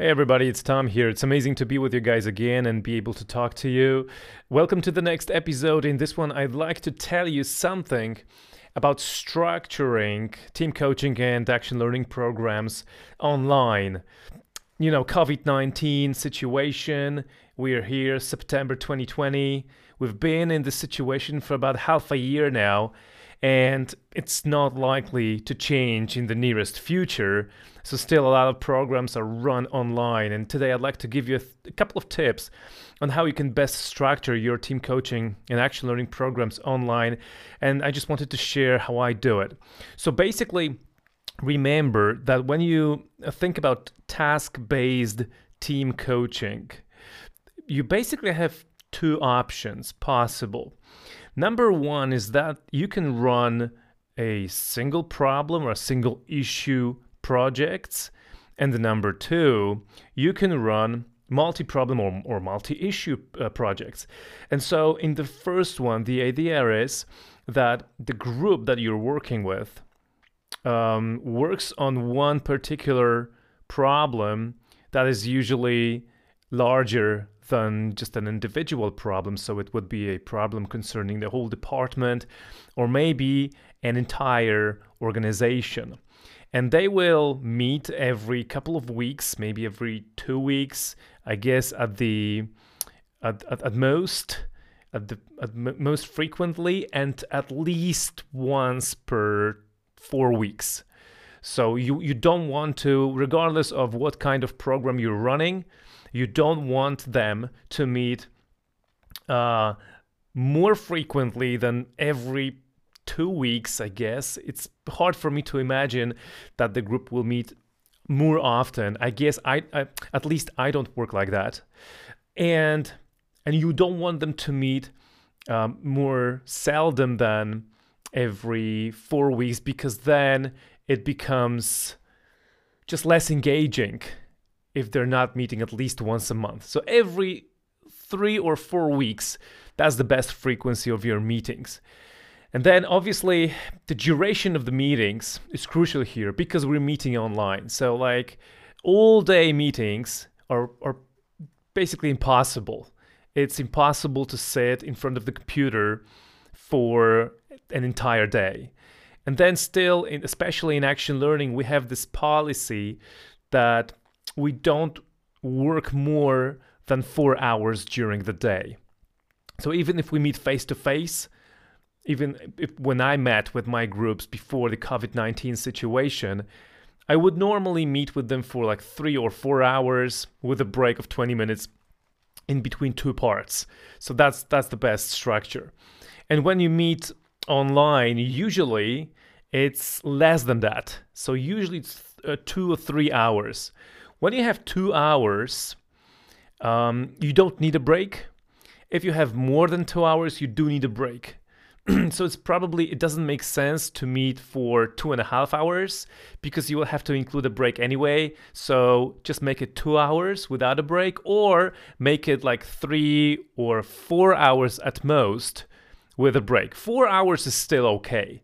Hey everybody, it's Tom here. It's amazing to be with you guys again and be able to talk to you. Welcome to the next episode. In this one, I'd like to tell you something about structuring team coaching and action learning programs online. You know, COVID 19 situation, we're here, September 2020. We've been in this situation for about half a year now, and it's not likely to change in the nearest future. So, still, a lot of programs are run online. And today, I'd like to give you a, th- a, couple of tips on how you can best structure your team coaching and action learning programs online. And I just wanted to share how I do it. So, basically, remember that when you uh, think about task based team coaching, you basically have two options possible. Number one is that you can run a single problem or a single issue projects. And number two, you can run multi-problem or, or multi-issue uh, projects. And so in the first one, the idea is that the group that you're working with um, works on one particular problem that is usually larger than just an individual problem. So it would be a problem concerning the whole department or maybe an entire organization. And they will meet every couple of weeks, maybe every two weeks, I guess at the at, at, at most at the at m- most frequently and at least once per four weeks. So you, you don't want to, regardless of what kind of program you're running, you don't want them to meet uh, more frequently than every two weeks, I guess. It's hard for me to imagine that the group will meet more often. I guess I, I at least I don't work like that. And and you don't want them to meet um, more seldom than every four weeks because then it becomes just less engaging if they're not meeting at least once a month. So every three or four weeks, that's the best frequency of your meetings. And then obviously the duration of the meetings is crucial here because we're meeting online. So like all day meetings are, are basically impossible. It's impossible to sit in front of the computer for an entire day. And then still, in, especially in action learning, we have this policy that we don't work more than four hours during the day. So even if we meet face to face, even if, when I met with my groups before the COVID 19 situation, I would normally meet with them for like three or four hours with a break of 20 minutes in between two parts. So that's that's the best structure. And when you meet online, usually it's less than that. So usually it's uh, two or three hours. When you have two hours, um, you don't need a break. If you have more than two hours, you do need a break. so it's probably it doesn't make sense to meet for two and a half hours because you will have to include a break anyway so just make it two hours without a break or make it like three or four hours at most with a break four hours is still okay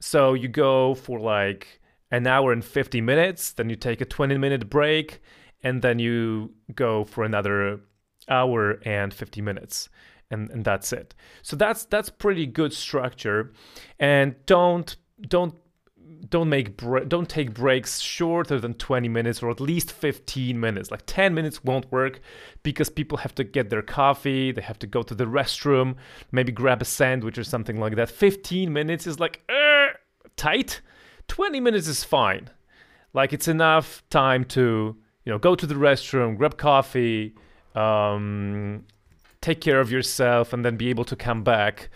so you go for like an hour and 50 minutes, then you take a 20 minute break, and then you go for another hour and 50 minutes. And, and that's it. So that's that's pretty good structure, and don't don't don't make don't take breaks shorter than 20 minutes or at least 15 minutes like 10 minutes won't work because people have to get their coffee they have to go to the restroom maybe grab a sandwich or something like that 15 minutes is like uh, tight 20 minutes is fine. Like it's enough time to, you know, go to the restroom, grab coffee, um, take care of yourself, and then be able to come back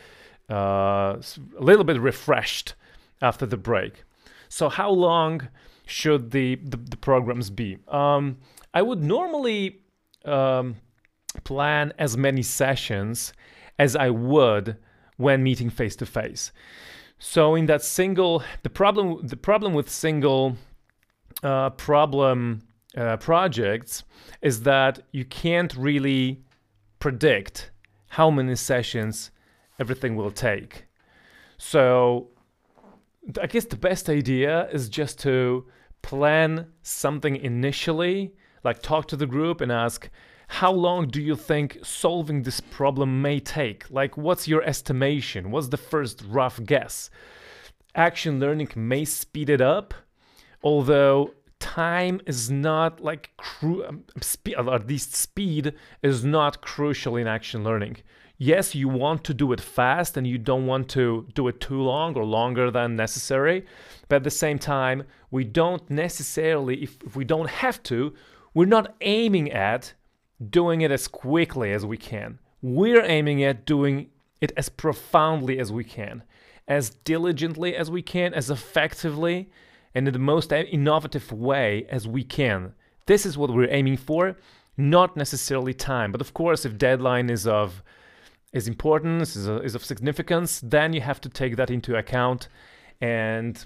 uh, a little bit refreshed after the break. So, how long should the the, the programs be? Um, I would normally um, plan as many sessions as I would when meeting face to face. So in that single, the problem the problem with single uh, problem uh, projects is that you can't really predict how many sessions everything will take. So I guess the best idea is just to plan something initially, like talk to the group and ask how long do you think solving this problem may take? Like what's your estimation? What's the first rough guess? Action learning may speed it up although time is not like cru- um, spe- at least speed is not crucial in action learning. Yes you want to do it fast and you don't want to do it too long or longer than necessary but at the same time we don't necessarily if, if we don't have to we're not aiming at doing it as quickly as we can we're aiming at doing it as profoundly as we can as diligently as we can, as effectively, and in the most innovative way as we can. This is what we're aiming for, not necessarily time. But of course, if deadline is of is importance, is, is of significance, then you have to take that into account. And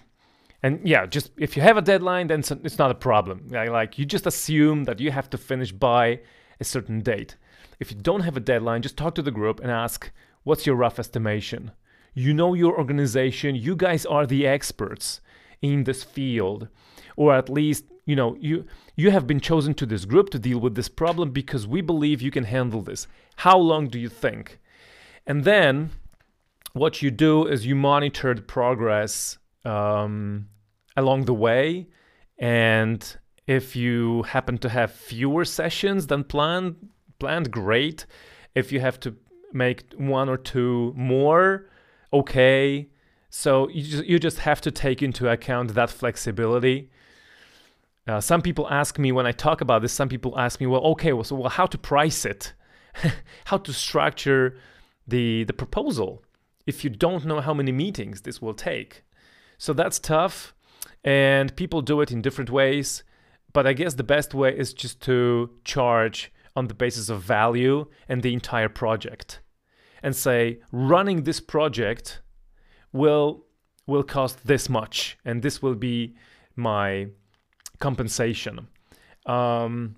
and yeah, just if you have a deadline, then it's not a problem. Like you just assume that you have to finish by a certain date. If you don't have a deadline, just talk to the group and ask, what's your rough estimation? you know your organization, you guys are the experts in this field, or at least you know you you have been chosen to this group to deal with this problem because we believe you can handle this. How long do you think? And then what you do is you monitor the progress um, along the way, and if you happen to have fewer sessions than planned, planned great. If you have to make one or two more, okay. So you just, you just have to take into account that flexibility. Uh, some people ask me when I talk about this. Some people ask me, well, okay, well, so well, how to price it, how to structure the the proposal if you don't know how many meetings this will take. So that's tough, and people do it in different ways. But I guess the best way is just to charge on the basis of value and the entire project and say running this project will will cost this much and this will be my compensation. Um,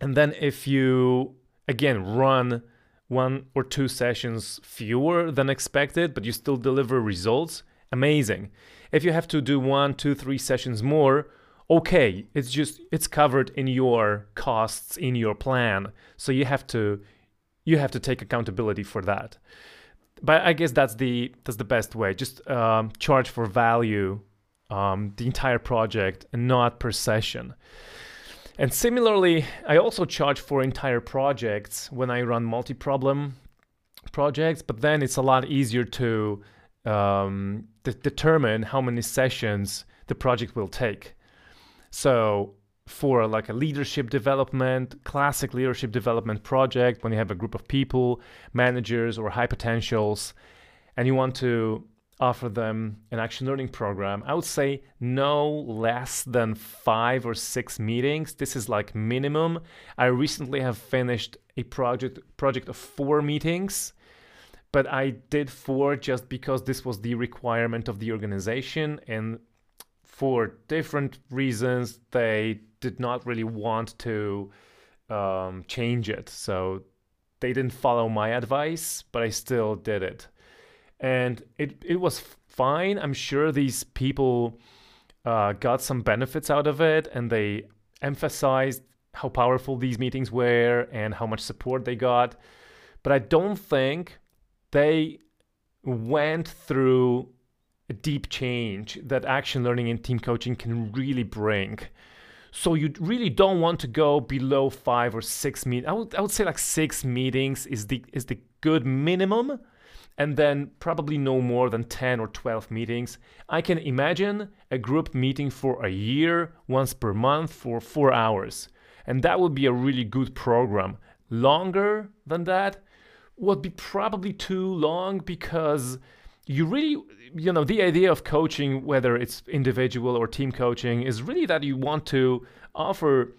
and then if you again run one or two sessions fewer than expected but you still deliver results amazing. If you have to do one two three sessions more okay it's just it's covered in your costs in your plan so you have to you have to take accountability for that. But I guess that's the that's the best way. Just um, charge for value um, the entire project and not per session. And similarly, I also charge for entire projects when I run multi-problem projects. But then it's a lot easier to um, de- determine how many sessions the project will take. So for like a leadership development, classic leadership development project, when you have a group of people, managers, or high potentials, and you want to offer them an action learning program, I would say no less than five or six meetings. This is like minimum. I recently have finished a project project of four meetings, but I did four just because this was the requirement of the organization and for different reasons they did not really want to um, change it. So they didn't follow my advice, but I still did it. And it, it was fine. I'm sure these people uh, got some benefits out of it and they emphasized how powerful these meetings were and how much support they got. But I don't think they went through deep change that action learning and team coaching can really bring. So you really don't want to go below five or six meetings. I would, I would say like six meetings is the is the good minimum, and then probably no more than 10 or 12 meetings. I can imagine a group meeting for a year, once per month for four hours. And that would be a really good program. Longer than that would be probably too long because you really you know the idea of coaching whether it's individual or team coaching is really that you want to offer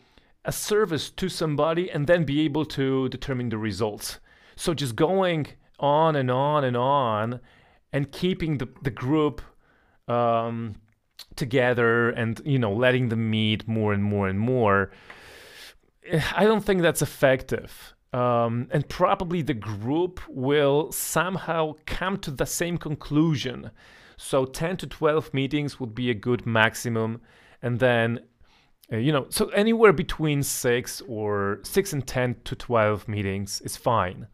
a service to somebody and then be able to determine the results. So just going on and on and on and keeping the, the group um, together and you know letting them meet more and more and more i don't think that's effective um, and probably the group will somehow come to the same conclusion. So 10 to 12 meetings would be a good maximum. And then Uh, you know, so anywhere between six or six and 10 to 12 meetings is fine.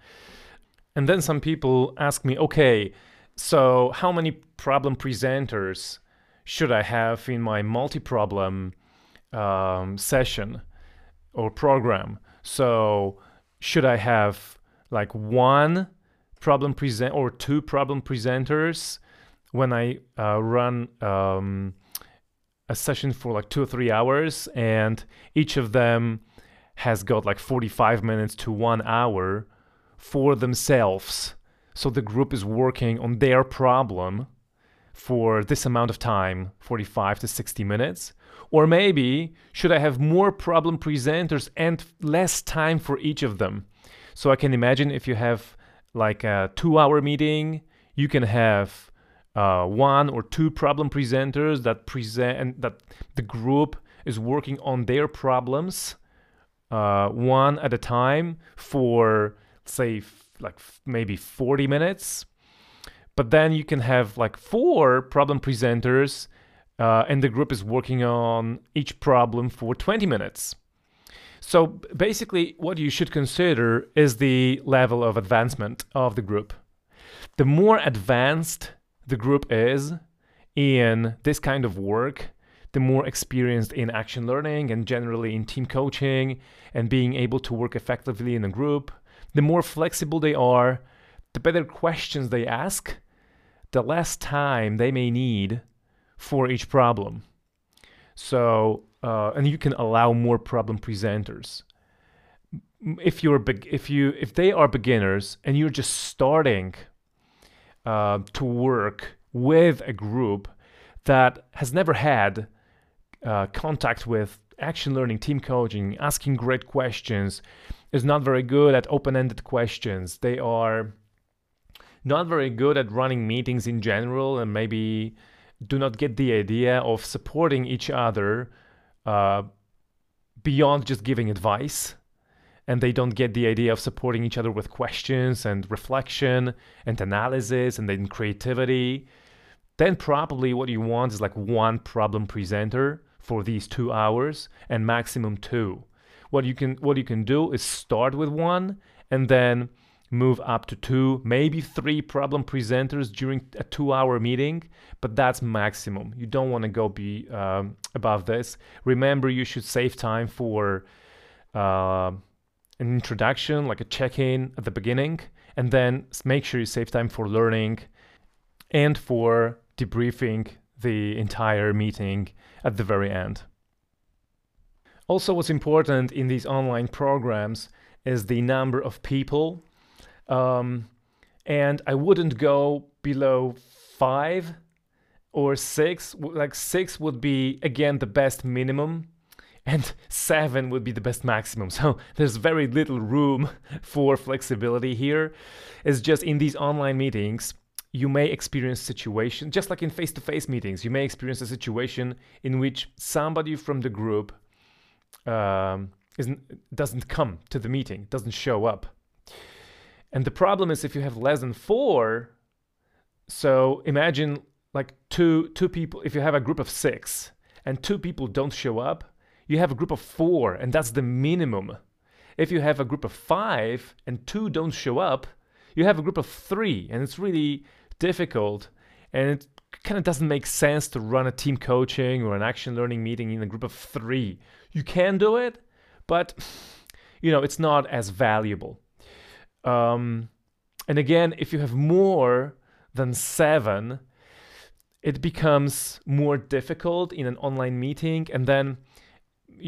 And then some people ask me, okay, so how many problem presenters should I have in my multi problem um, session or program? So should I have like one problem present or two problem presenters when I uh, run um, a session for like two or three hours, and each of them has got like 45 minutes to one hour for themselves. So the group is working on their problem for this amount of time 45 to 60 minutes. Or maybe should I have more problem presenters and less time for each of them? So I can imagine if you have like a two hour meeting, you can have uh, one or two problem presenters that present and that the group is working on their problems uh, one at a time for say f- like f- maybe 40 minutes but then you can have like four problem presenters uh, and the group is working on each problem for 20 minutes. So basically what you should consider is the level of advancement of the group. The more advanced the group is in this kind of work, the more experienced in action learning and generally in team coaching and being able to work effectively in a group, the more flexible they are, the better questions they ask, the less time they may need for each problem. So, uh, and you can allow more problem presenters. If you're be- if you if they are beginners and you're just starting uh, to work with a group that has never had uh, contact with action learning, team coaching, asking great questions, is not very good at open ended questions. They are not very good at running meetings in general and maybe do not get the idea of supporting each other uh, beyond just giving advice and they don't get the idea of supporting each other with questions and reflection and analysis and then creativity, then probably what you want is like one problem presenter for these two hours and maximum two. What you can what you can do is start with one and then move up to two, maybe three problem presenters during a two-hour meeting, but that's maximum. You don't want to go be um, above this. Remember, you should save time for. Uh, an introduction, like a check in at the beginning, and then make sure you save time for learning and for debriefing the entire meeting at the very end. Also, what's important in these online programs is the number of people. Um, and I wouldn't go below five or six. Like, six would be, again, the best minimum and 7 would be the best maximum. So there's very little room for flexibility here. It's just in these online meetings, you may experience situation just like in face to face meetings, you may experience a situation in which somebody from the group um, isn't, doesn't come to the meeting, doesn't show up. And the problem is if you have less than four, so imagine like two two people, if you have a group of six and two people don't show up, you have a group of four, and that's the minimum. If you have a group of five and two don't show up, you have a group of three, and it's really difficult. And it kind of doesn't make sense to run a team coaching or an action learning meeting in a group of three. You can do it, but you know it's not as valuable. Um, and again, if you have more than seven, it becomes more difficult in an online meeting, and then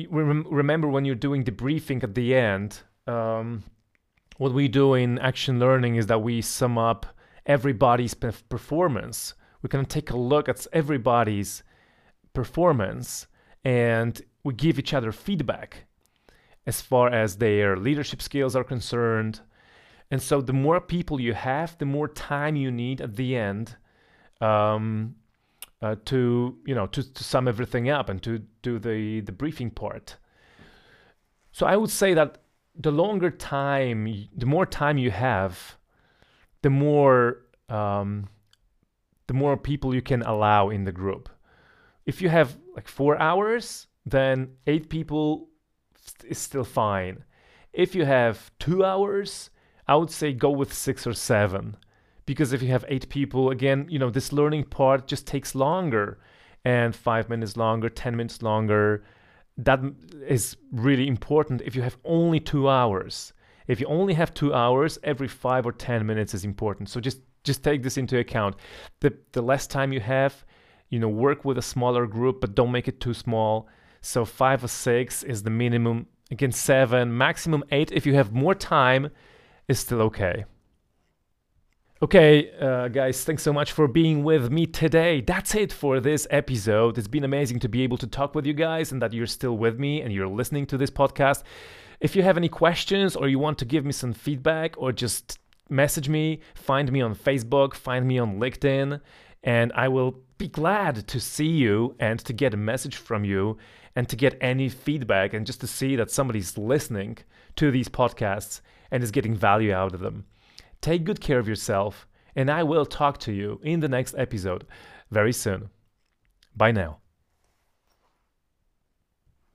remember when you're doing debriefing at the end, um, what we do in action learning is that we sum up everybody's performance. We can take a look at everybody's performance and we give each other feedback as far as their leadership skills are concerned. And so, the more people you have, the more time you need at the end um, uh, to you know to, to sum everything up and to do the the briefing part. So I would say that the longer time, the more time you have, the more um, the more people you can allow in the group. If you have like four hours, then eight people is still fine. If you have two hours, I would say go with six or seven. Because if you have eight people, again, you know, this learning part just takes longer and five minutes longer, 10 minutes longer. That is really important if you have only two hours. If you only have two hours, every five or 10 minutes is important. So just just take this into account. The the less time you have, you know, work with a smaller group, but don't make it too small. So five or six is the minimum. Again, seven, maximum eight. If you have more time, is still okay. Okay, uh, guys, thanks so much for being with me today. That's it for this episode. It's been amazing to be able to talk with you guys and that you're still with me and you're listening to this podcast. If you have any questions or you want to give me some feedback or just message me, find me on Facebook, find me on LinkedIn, and I will be glad to see you and to get a message from you and to get any feedback and just to see that somebody's listening to these podcasts and is getting value out of them. Take good care of yourself, and I will talk to you in the next episode very soon. Bye now.